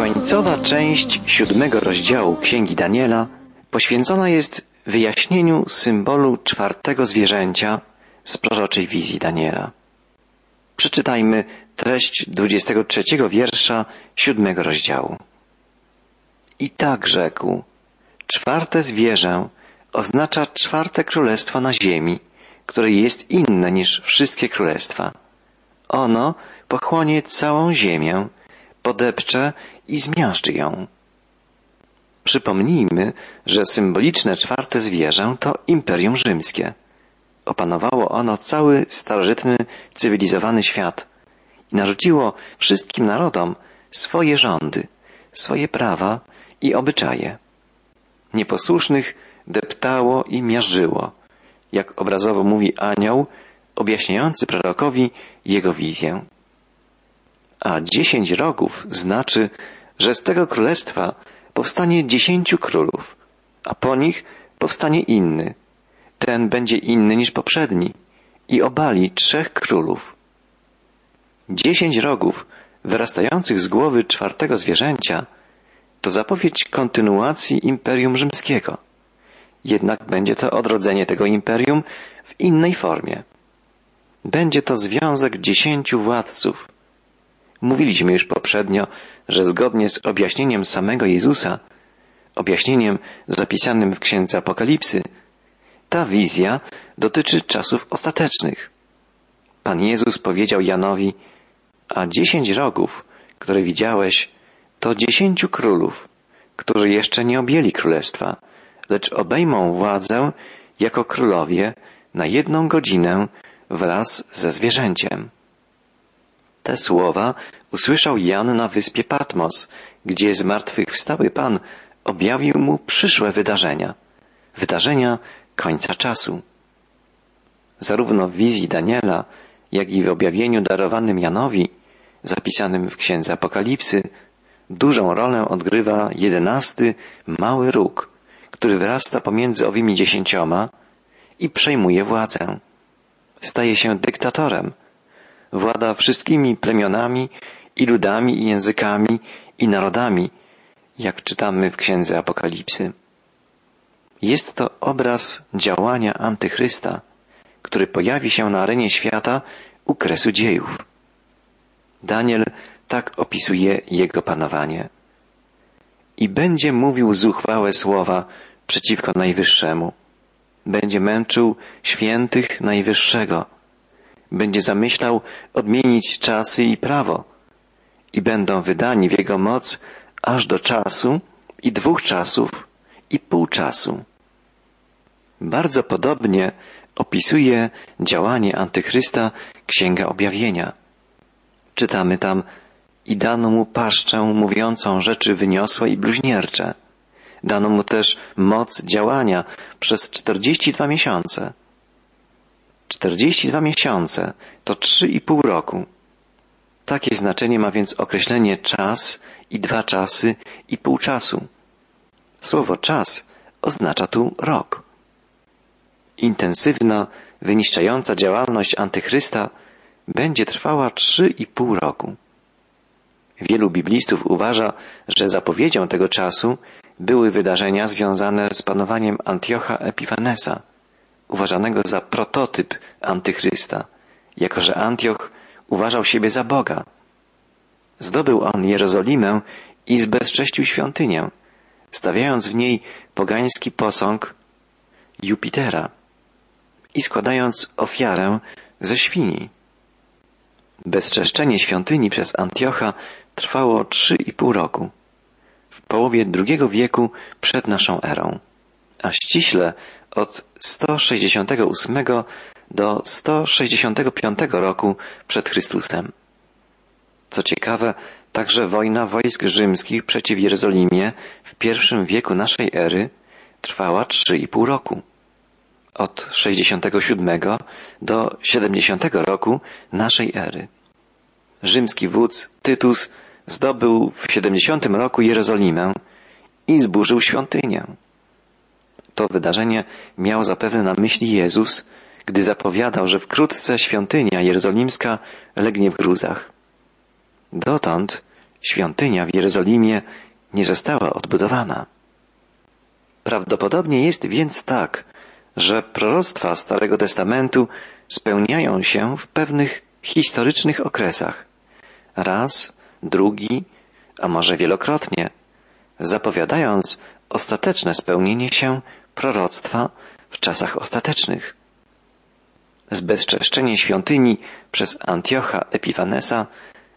Końcowa część siódmego rozdziału Księgi Daniela poświęcona jest wyjaśnieniu symbolu czwartego zwierzęcia z proroczej wizji Daniela. Przeczytajmy treść 23 wiersza siódmego rozdziału. I tak rzekł, czwarte zwierzę oznacza czwarte królestwo na ziemi, które jest inne niż wszystkie królestwa. Ono pochłonie całą ziemię, podepcze i zmiażdży ją. Przypomnijmy, że symboliczne czwarte zwierzę to Imperium Rzymskie. Opanowało ono cały starożytny, cywilizowany świat i narzuciło wszystkim narodom swoje rządy, swoje prawa i obyczaje. Nieposłusznych deptało i miażdżyło, jak obrazowo mówi anioł, objaśniający prorokowi jego wizję. A dziesięć rogów znaczy, że z tego królestwa powstanie dziesięciu królów, a po nich powstanie inny. Ten będzie inny niż poprzedni i obali trzech królów. Dziesięć rogów wyrastających z głowy czwartego zwierzęcia to zapowiedź kontynuacji Imperium Rzymskiego. Jednak będzie to odrodzenie tego imperium w innej formie. Będzie to związek dziesięciu władców. Mówiliśmy już poprzednio, że zgodnie z objaśnieniem samego Jezusa, objaśnieniem zapisanym w Księdze Apokalipsy, ta wizja dotyczy czasów ostatecznych. Pan Jezus powiedział Janowi, a dziesięć rogów, które widziałeś, to dziesięciu królów, którzy jeszcze nie objęli królestwa, lecz obejmą władzę jako królowie na jedną godzinę wraz ze zwierzęciem. Te słowa usłyszał Jan na wyspie Patmos, gdzie zmartwychwstały Pan objawił mu przyszłe wydarzenia, wydarzenia końca czasu. Zarówno w wizji Daniela, jak i w objawieniu darowanym Janowi, zapisanym w Księdze Apokalipsy, dużą rolę odgrywa jedenasty mały róg, który wyrasta pomiędzy owymi dziesięcioma i przejmuje władzę. Staje się dyktatorem. Włada wszystkimi plemionami i ludami i językami i narodami, jak czytamy w Księdze Apokalipsy. Jest to obraz działania antychrysta, który pojawi się na arenie świata u kresu dziejów. Daniel tak opisuje jego panowanie. I będzie mówił zuchwałe słowa przeciwko Najwyższemu. Będzie męczył świętych Najwyższego. Będzie zamyślał odmienić czasy i prawo. I będą wydani w jego moc aż do czasu i dwóch czasów i pół czasu. Bardzo podobnie opisuje działanie Antychrysta Księga Objawienia. Czytamy tam i dano mu paszczę mówiącą rzeczy wyniosłe i bluźniercze. Dano mu też moc działania przez 42 miesiące. 42 miesiące to trzy i pół roku. Takie znaczenie ma więc określenie czas i dwa czasy i pół czasu. Słowo czas oznacza tu rok. Intensywna, wyniszczająca działalność antychrysta będzie trwała trzy i pół roku. Wielu biblistów uważa, że zapowiedzią tego czasu były wydarzenia związane z panowaniem Antiocha Epifanesa, uważanego za prototyp antychrysta, jako że Antioch uważał siebie za Boga. Zdobył on Jerozolimę i zbezcześcił świątynię, stawiając w niej pogański posąg Jupitera i składając ofiarę ze świni. Bezczeszczenie świątyni przez Antiocha trwało trzy i pół roku, w połowie II wieku przed naszą erą, a ściśle od 168 do 165 roku przed Chrystusem. Co ciekawe, także wojna wojsk rzymskich przeciw Jerozolimie w pierwszym wieku naszej ery trwała trzy i pół roku. Od 67 do 70 roku naszej ery. Rzymski wódz Tytus zdobył w 70 roku Jerozolimę i zburzył świątynię. To wydarzenie miał zapewne na myśli Jezus, gdy zapowiadał, że wkrótce świątynia jerozolimska legnie w gruzach. Dotąd świątynia w Jerozolimie nie została odbudowana. Prawdopodobnie jest więc tak, że proroctwa Starego Testamentu spełniają się w pewnych historycznych okresach. Raz, drugi, a może wielokrotnie, zapowiadając ostateczne spełnienie się proroctwa w czasach ostatecznych. Zbezczeszczenie świątyni przez Antiocha Epifanesa,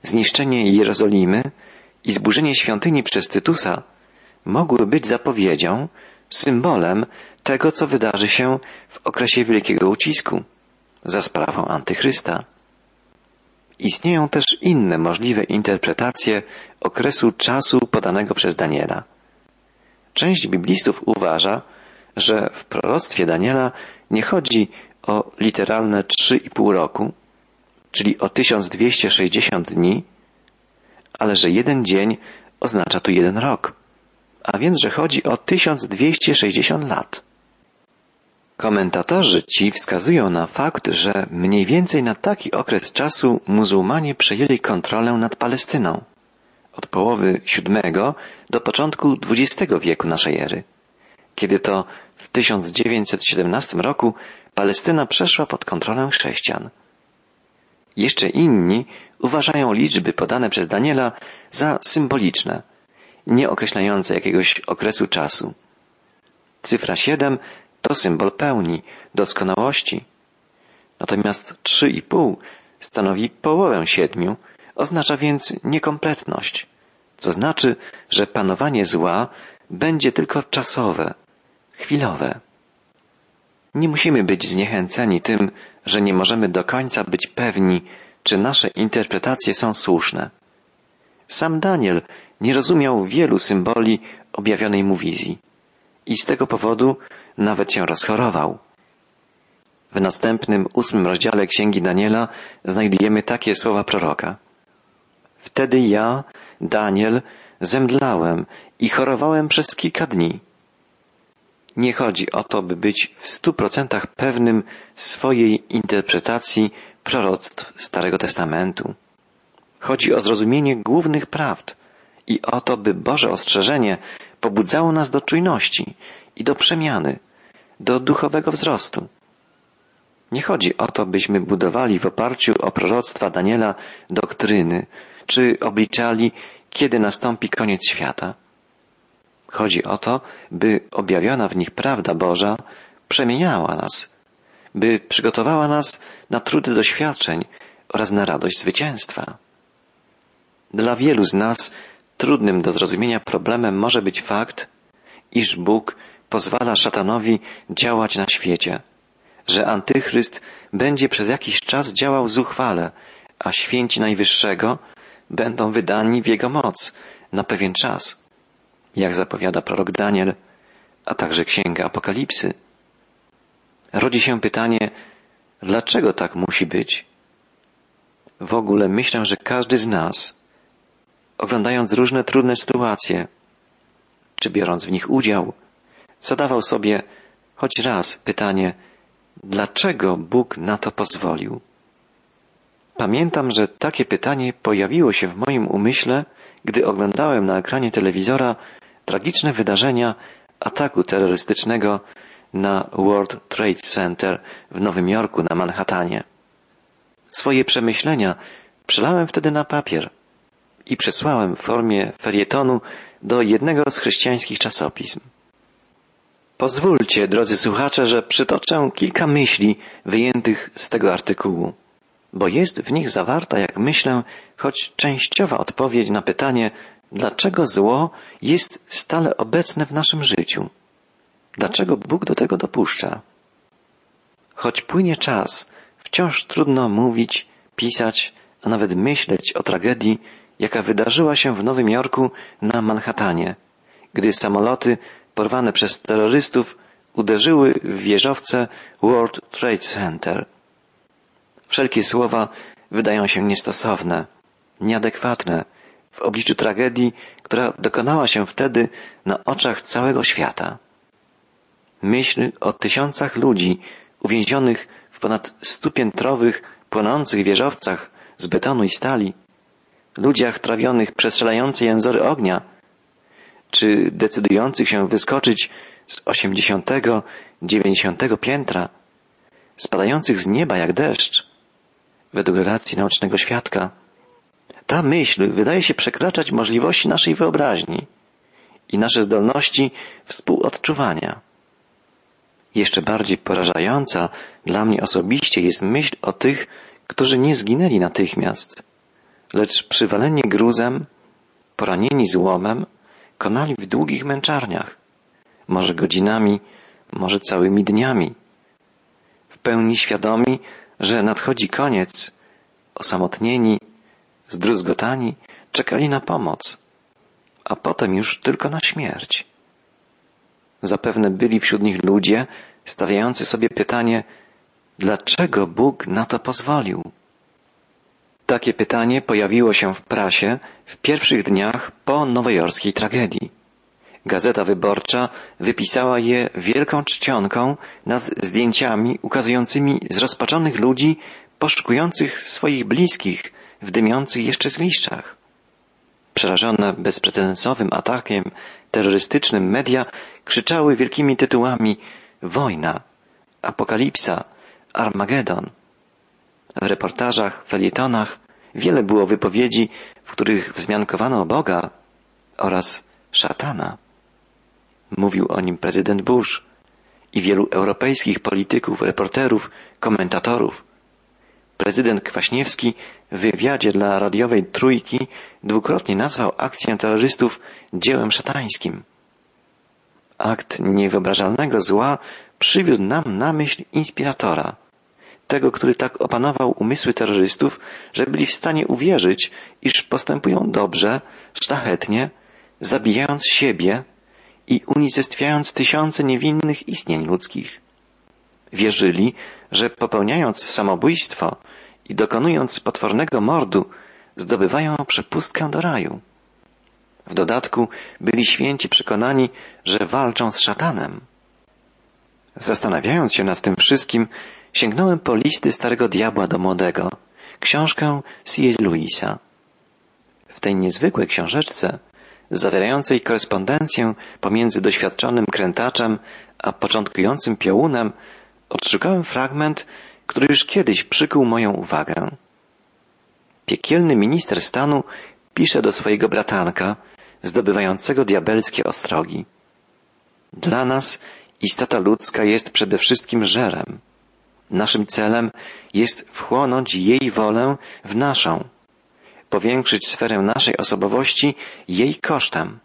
zniszczenie Jerozolimy i zburzenie świątyni przez Tytusa mogły być zapowiedzią, symbolem tego, co wydarzy się w okresie wielkiego ucisku za sprawą Antychrysta. Istnieją też inne możliwe interpretacje okresu czasu podanego przez Daniela. Część biblistów uważa, że w proroctwie Daniela nie chodzi o literalne 3,5 roku, czyli o 1260 dni, ale że jeden dzień oznacza tu jeden rok, a więc, że chodzi o 1260 lat. Komentatorzy ci wskazują na fakt, że mniej więcej na taki okres czasu muzułmanie przejęli kontrolę nad Palestyną. Od połowy VII do początku XX wieku naszej ery, kiedy to w 1917 roku Palestyna przeszła pod kontrolę chrześcijan. Jeszcze inni uważają liczby podane przez Daniela za symboliczne, nie określające jakiegoś okresu czasu. Cyfra 7 to symbol pełni, doskonałości. Natomiast 3,5 stanowi połowę siedmiu, oznacza więc niekompletność, co znaczy, że panowanie zła będzie tylko czasowe, chwilowe. Nie musimy być zniechęceni tym, że nie możemy do końca być pewni, czy nasze interpretacje są słuszne. Sam Daniel nie rozumiał wielu symboli objawionej mu wizji i z tego powodu nawet się rozchorował. W następnym ósmym rozdziale Księgi Daniela znajdujemy takie słowa proroka. Wtedy ja, Daniel, zemdlałem i chorowałem przez kilka dni. Nie chodzi o to, by być w stu procentach pewnym swojej interpretacji proroctw Starego Testamentu. Chodzi o zrozumienie głównych prawd i o to, by Boże ostrzeżenie pobudzało nas do czujności i do przemiany, do duchowego wzrostu. Nie chodzi o to, byśmy budowali w oparciu o proroctwa Daniela doktryny, czy obliczali, kiedy nastąpi koniec świata. Chodzi o to, by objawiona w nich prawda Boża przemieniała nas, by przygotowała nas na trudy doświadczeń oraz na radość zwycięstwa. Dla wielu z nas trudnym do zrozumienia problemem może być fakt, iż Bóg pozwala szatanowi działać na świecie, że antychryst będzie przez jakiś czas działał zuchwale, a święci Najwyższego będą wydani w jego moc na pewien czas, jak zapowiada prorok Daniel, a także księga Apokalipsy. Rodzi się pytanie, dlaczego tak musi być? W ogóle myślę, że każdy z nas, oglądając różne trudne sytuacje, czy biorąc w nich udział, zadawał sobie choć raz pytanie, dlaczego Bóg na to pozwolił? Pamiętam, że takie pytanie pojawiło się w moim umyśle, gdy oglądałem na ekranie telewizora tragiczne wydarzenia ataku terrorystycznego na World Trade Center w Nowym Jorku na Manhattanie. Swoje przemyślenia przelałem wtedy na papier i przesłałem w formie felietonu do jednego z chrześcijańskich czasopism. Pozwólcie, drodzy słuchacze, że przytoczę kilka myśli wyjętych z tego artykułu, bo jest w nich zawarta, jak myślę, choć częściowa odpowiedź na pytanie, dlaczego zło jest stale obecne w naszym życiu. Dlaczego Bóg do tego dopuszcza? Choć płynie czas, wciąż trudno mówić, pisać, a nawet myśleć o tragedii, jaka wydarzyła się w Nowym Jorku na Manhattanie, gdy samoloty porwane przez terrorystów uderzyły w wieżowce World Trade Center. Wszelkie słowa wydają się niestosowne, nieadekwatne w obliczu tragedii, która dokonała się wtedy na oczach całego świata. Myśl o tysiącach ludzi uwięzionych w ponad stupiętrowych, płonących wieżowcach z betonu i stali ludziach trawionych przez szalejące jęzory ognia, czy decydujących się wyskoczyć z osiemdziesiątego, dziewięćdziesiątego piętra, spadających z nieba jak deszcz, według relacji naocznego świadka. Ta myśl wydaje się przekraczać możliwości naszej wyobraźni i nasze zdolności współodczuwania. Jeszcze bardziej porażająca dla mnie osobiście jest myśl o tych, którzy nie zginęli natychmiast, lecz przywaleni gruzem, poranieni złomem, konali w długich męczarniach, może godzinami, może całymi dniami, w pełni świadomi, że nadchodzi koniec, osamotnieni, zdruzgotani, czekali na pomoc, a potem już tylko na śmierć. Zapewne byli wśród nich ludzie stawiający sobie pytanie, dlaczego Bóg na to pozwolił? Takie pytanie pojawiło się w prasie w pierwszych dniach po nowojorskiej tragedii. Gazeta Wyborcza wypisała je wielką czcionką nad zdjęciami ukazującymi zrozpaczonych ludzi poszukujących swoich bliskich w dymiących jeszcze zgliszczach. Przerażone bezprecedensowym atakiem terrorystycznym media krzyczały wielkimi tytułami wojna, apokalipsa, Armagedon. W reportażach, felietonach wiele było wypowiedzi, w których wzmiankowano Boga oraz szatana. Mówił o nim prezydent Bush i wielu europejskich polityków, reporterów, komentatorów. Prezydent Kwaśniewski w wywiadzie dla radiowej Trójki dwukrotnie nazwał akcję terrorystów dziełem szatańskim. Akt niewyobrażalnego zła przywiódł nam na myśl inspiratora, tego, który tak opanował umysły terrorystów, że byli w stanie uwierzyć, iż postępują dobrze, szlachetnie, zabijając siebie i unicestwiając tysiące niewinnych istnień ludzkich. Wierzyli, że popełniając samobójstwo i dokonując potwornego mordu, zdobywają przepustkę do raju. W dodatku byli święci przekonani, że walczą z szatanem. Zastanawiając się nad tym wszystkim, sięgnąłem po listy starego diabła do młodego, książkę C.S. Lewisa. W tej niezwykłej książeczce, zawierającej korespondencję pomiędzy doświadczonym krętaczem a początkującym piołunem, odszukałem fragment, który już kiedyś przykuł moją uwagę. Piekielny minister stanu pisze do swojego bratanka, zdobywającego diabelskie ostrogi. Dla nas istota ludzka jest przede wszystkim żerem. Naszym celem jest wchłonąć jej wolę w naszą, powiększyć sferę naszej osobowości jej kosztem.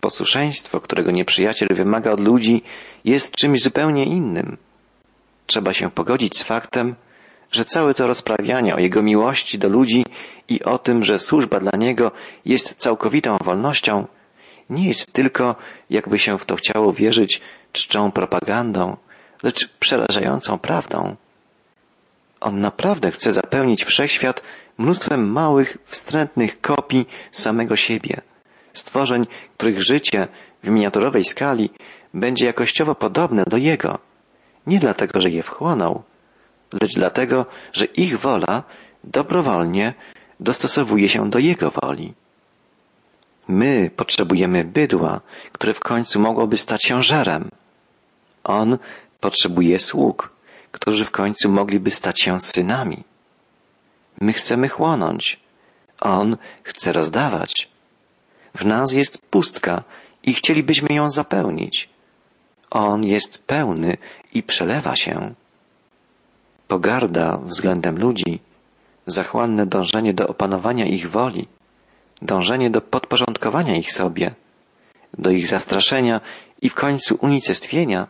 Posłuszeństwo, którego nieprzyjaciel wymaga od ludzi, jest czymś zupełnie innym. Trzeba się pogodzić z faktem, że całe to rozprawianie o Jego miłości do ludzi i o tym, że służba dla Niego jest całkowitą wolnością, nie jest tylko, jakby się w to chciało wierzyć, czczą propagandą, lecz przerażającą prawdą. On naprawdę chce zapełnić wszechświat mnóstwem małych, wstrętnych kopii samego siebie, stworzeń, których życie w miniaturowej skali będzie jakościowo podobne do Jego. Nie dlatego, że je wchłonął, lecz dlatego, że ich wola dobrowolnie dostosowuje się do Jego woli. My potrzebujemy bydła, które w końcu mogłoby stać się żerem. On potrzebuje sług, którzy w końcu mogliby stać się synami. My chcemy chłonąć. On chce rozdawać. W nas jest pustka i chcielibyśmy ją zapełnić. On jest pełny i przelewa się. Pogarda względem ludzi, zachłanne dążenie do opanowania ich woli, dążenie do podporządkowania ich sobie, do ich zastraszenia i w końcu unicestwienia,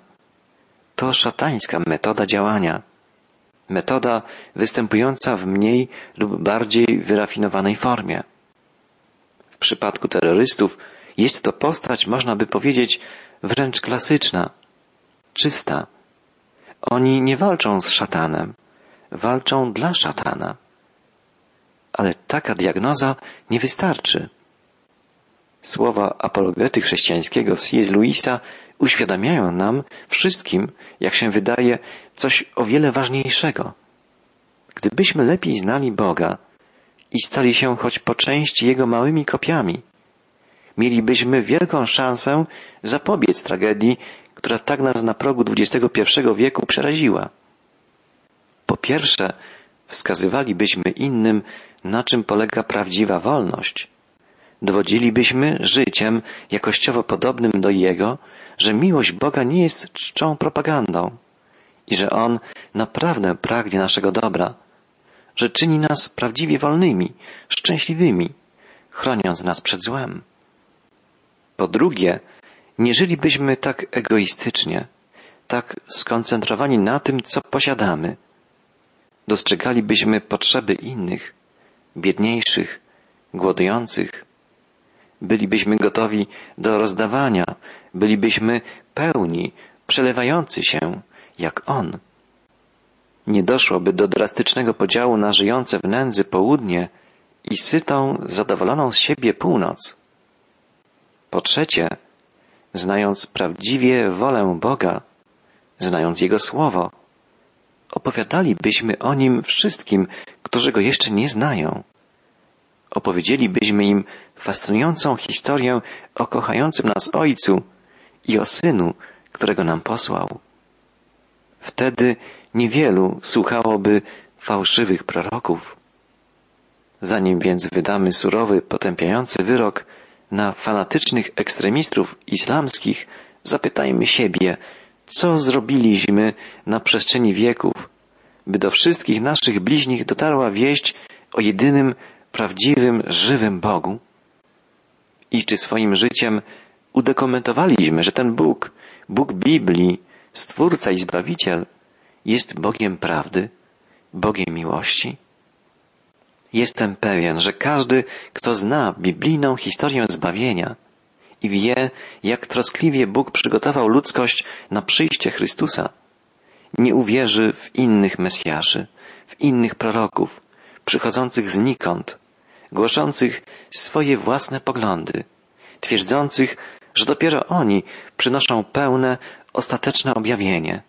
to szatańska metoda działania. Metoda występująca w mniej lub bardziej wyrafinowanej formie. W przypadku terrorystów jest to postać, można by powiedzieć, wręcz klasyczna, czysta. Oni nie walczą z szatanem, walczą dla szatana. Ale taka diagnoza nie wystarczy. Słowa apologety chrześcijańskiego C.S. Lewisa uświadamiają nam wszystkim, jak się wydaje, coś o wiele ważniejszego. Gdybyśmy lepiej znali Boga i stali się choć po części jego małymi kopiami. Mielibyśmy wielką szansę zapobiec tragedii, która tak nas na progu XXI wieku przeraziła. Po pierwsze, wskazywalibyśmy innym, na czym polega prawdziwa wolność. Dowodzilibyśmy życiem jakościowo podobnym do Jego, że miłość Boga nie jest czczą propagandą i że On naprawdę pragnie naszego dobra, że czyni nas prawdziwie wolnymi, szczęśliwymi, chroniąc nas przed złem. Po drugie, nie żylibyśmy tak egoistycznie, tak skoncentrowani na tym, co posiadamy. Dostrzegalibyśmy potrzeby innych, biedniejszych, głodujących. Bylibyśmy gotowi do rozdawania, bylibyśmy pełni, przelewający się, jak On. Nie doszłoby do drastycznego podziału na żyjące w nędzy południe i sytą, zadowoloną z siebie północ. Po trzecie, znając prawdziwie wolę Boga, znając Jego Słowo, opowiadalibyśmy o Nim wszystkim, którzy Go jeszcze nie znają. Opowiedzielibyśmy im fascynującą historię o kochającym nas Ojcu i o Synu, którego nam posłał. Wtedy niewielu słuchałoby fałszywych proroków. Zanim więc wydamy surowy, potępiający wyrok na fanatycznych ekstremistów islamskich, zapytajmy siebie, co zrobiliśmy na przestrzeni wieków, by do wszystkich naszych bliźnich dotarła wieść o jedynym, prawdziwym, żywym Bogu? I czy swoim życiem udokumentowaliśmy, że ten Bóg, Bóg Biblii, Stwórca i Zbawiciel, jest Bogiem prawdy, Bogiem miłości? Jestem pewien, że każdy, kto zna biblijną historię zbawienia i wie, jak troskliwie Bóg przygotował ludzkość na przyjście Chrystusa, nie uwierzy w innych Mesjaszy, w innych proroków, przychodzących znikąd, głoszących swoje własne poglądy, twierdzących, że dopiero oni przynoszą pełne, ostateczne objawienie.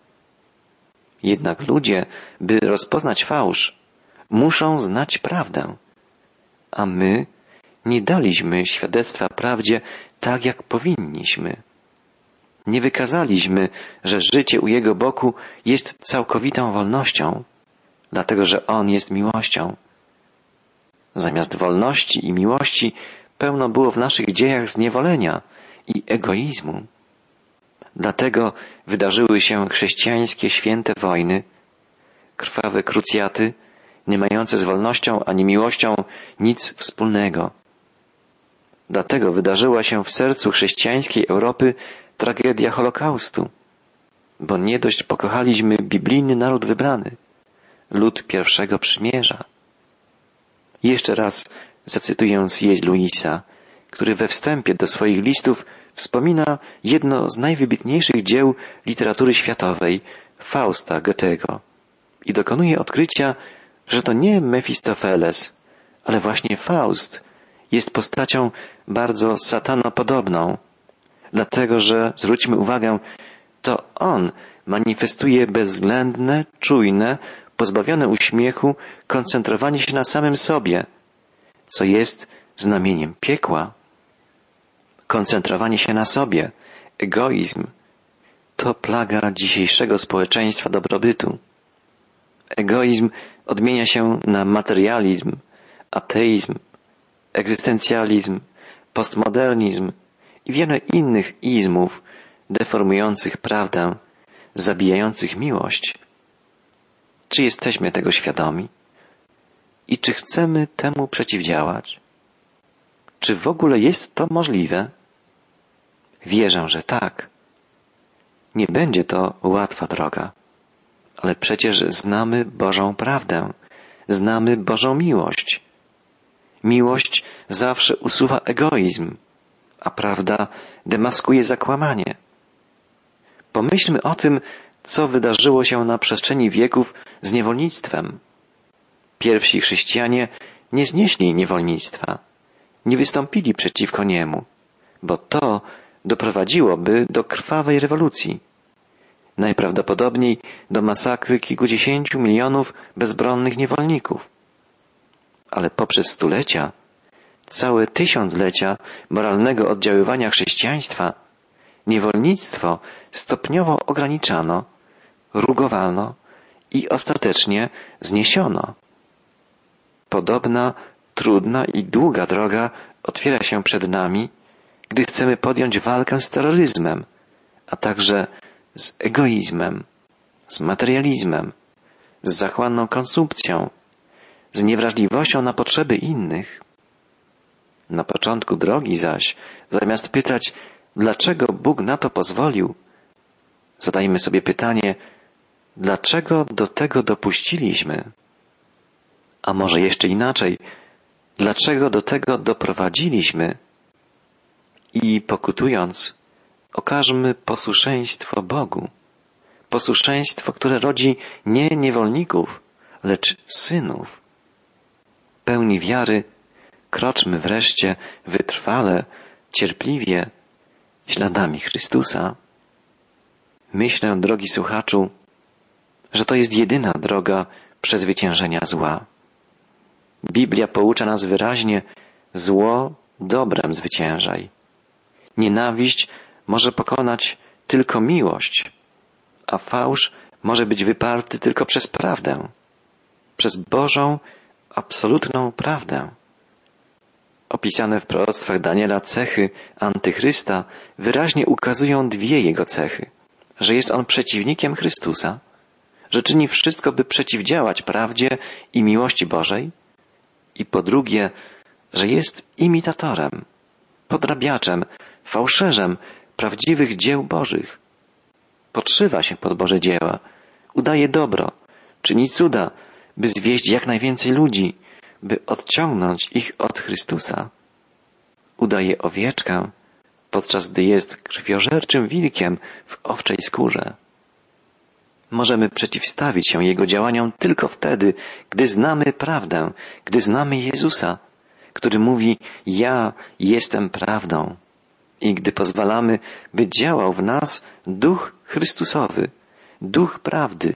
Jednak ludzie, by rozpoznać fałsz, muszą znać prawdę. A my nie daliśmy świadectwa prawdzie tak, jak powinniśmy. Nie wykazaliśmy, że życie u Jego boku jest całkowitą wolnością, dlatego że On jest miłością. Zamiast wolności i miłości pełno było w naszych dziejach zniewolenia i egoizmu. Dlatego wydarzyły się chrześcijańskie święte wojny, krwawe krucjaty, nie mające z wolnością ani miłością nic wspólnego. Dlatego wydarzyła się w sercu chrześcijańskiej Europy tragedia Holokaustu, bo nie dość pokochaliśmy biblijny naród wybrany, lud pierwszego przymierza. Jeszcze raz zacytuję C.S. Louisa, który we wstępie do swoich listów wspomina jedno z najwybitniejszych dzieł literatury światowej, Fausta Goethego i dokonuje odkrycia, że to nie Mefistofeles, ale właśnie Faust jest postacią bardzo satanopodobną, dlatego że, zwróćmy uwagę, to on manifestuje bezwzględne, czujne, pozbawione uśmiechu koncentrowanie się na samym sobie, co jest znamieniem piekła. Koncentrowanie się na sobie, egoizm, to plaga dzisiejszego społeczeństwa dobrobytu. Egoizm odmienia się na materializm, ateizm, egzystencjalizm, postmodernizm i wiele innych izmów deformujących prawdę, zabijających miłość. Czy jesteśmy tego świadomi? I czy chcemy temu przeciwdziałać? Czy w ogóle jest to możliwe? Wierzę, że tak. Nie będzie to łatwa droga. Ale przecież znamy Bożą prawdę, znamy Bożą miłość. Miłość zawsze usuwa egoizm, a prawda demaskuje zakłamanie. Pomyślmy o tym, co wydarzyło się na przestrzeni wieków z niewolnictwem. Pierwsi chrześcijanie nie znieśli niewolnictwa, nie wystąpili przeciwko niemu, bo to doprowadziłoby do krwawej rewolucji najprawdopodobniej do masakry kilkudziesięciu milionów bezbronnych niewolników. ale poprzez stulecia, całe tysiąclecia moralnego oddziaływania chrześcijaństwa, niewolnictwo stopniowo ograniczano, rugowano i ostatecznie zniesiono. Podobna, trudna i długa droga otwiera się przed nami, gdy chcemy podjąć walkę z terroryzmem, a także z egoizmem, z materializmem, z zachłanną konsumpcją, z niewrażliwością na potrzeby innych. Na początku drogi zaś, zamiast pytać, dlaczego Bóg na to pozwolił, zadajmy sobie pytanie, dlaczego do tego dopuściliśmy? A może jeszcze inaczej, dlaczego do tego doprowadziliśmy? I pokutując, okażmy posłuszeństwo Bogu. Posłuszeństwo, które rodzi nie niewolników, lecz synów. Pełni wiary, kroczmy wreszcie wytrwale, cierpliwie, śladami Chrystusa. Myślę, drogi słuchaczu, że to jest jedyna droga przezwyciężenia zła. Biblia poucza nas wyraźnie, zło dobrem zwyciężaj. Nienawiść może pokonać tylko miłość, a fałsz może być wyparty tylko przez prawdę, przez Bożą, absolutną prawdę. Opisane w proroctwach Daniela cechy antychrysta wyraźnie ukazują dwie jego cechy. Że jest on przeciwnikiem Chrystusa, że czyni wszystko, by przeciwdziałać prawdzie i miłości Bożej, i po drugie, że jest imitatorem, podrabiaczem, fałszerzem prawdziwych dzieł Bożych. Podszywa się pod Boże dzieła, udaje dobro, czyni cuda, by zwieść jak najwięcej ludzi, by odciągnąć ich od Chrystusa. Udaje owieczkę, podczas gdy jest krwiożerczym wilkiem w owczej skórze. Możemy przeciwstawić się Jego działaniom tylko wtedy, gdy znamy prawdę, gdy znamy Jezusa, który mówi Ja jestem prawdą i gdy pozwalamy, by działał w nas Duch Chrystusowy, Duch Prawdy,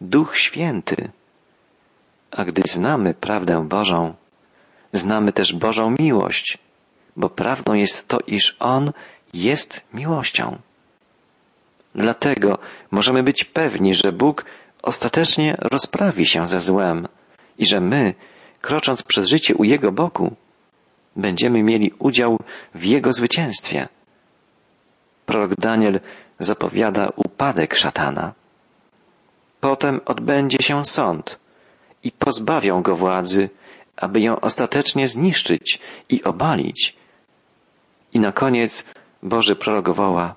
Duch Święty. A gdy znamy prawdę Bożą, znamy też Bożą miłość, bo prawdą jest to, iż On jest miłością. Dlatego możemy być pewni, że Bóg ostatecznie rozprawi się ze złem i że my, krocząc przez życie u Jego boku, będziemy mieli udział w Jego zwycięstwie. Prorok Daniel zapowiada upadek szatana. Potem odbędzie się sąd i pozbawią go władzy, aby ją ostatecznie zniszczyć i obalić. I na koniec Boży prorok woła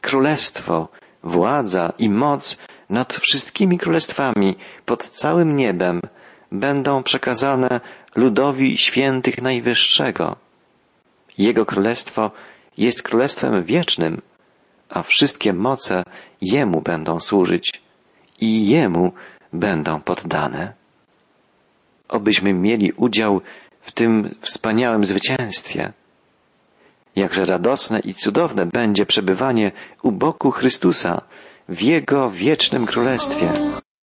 Królestwo, władza i moc nad wszystkimi królestwami pod całym niebem będą przekazane ludowi świętych Najwyższego. Jego królestwo jest królestwem wiecznym, a wszystkie moce Jemu będą służyć i Jemu będą poddane. Obyśmy mieli udział w tym wspaniałym zwycięstwie. Jakże radosne i cudowne będzie przebywanie u boku Chrystusa w Jego wiecznym Królestwie.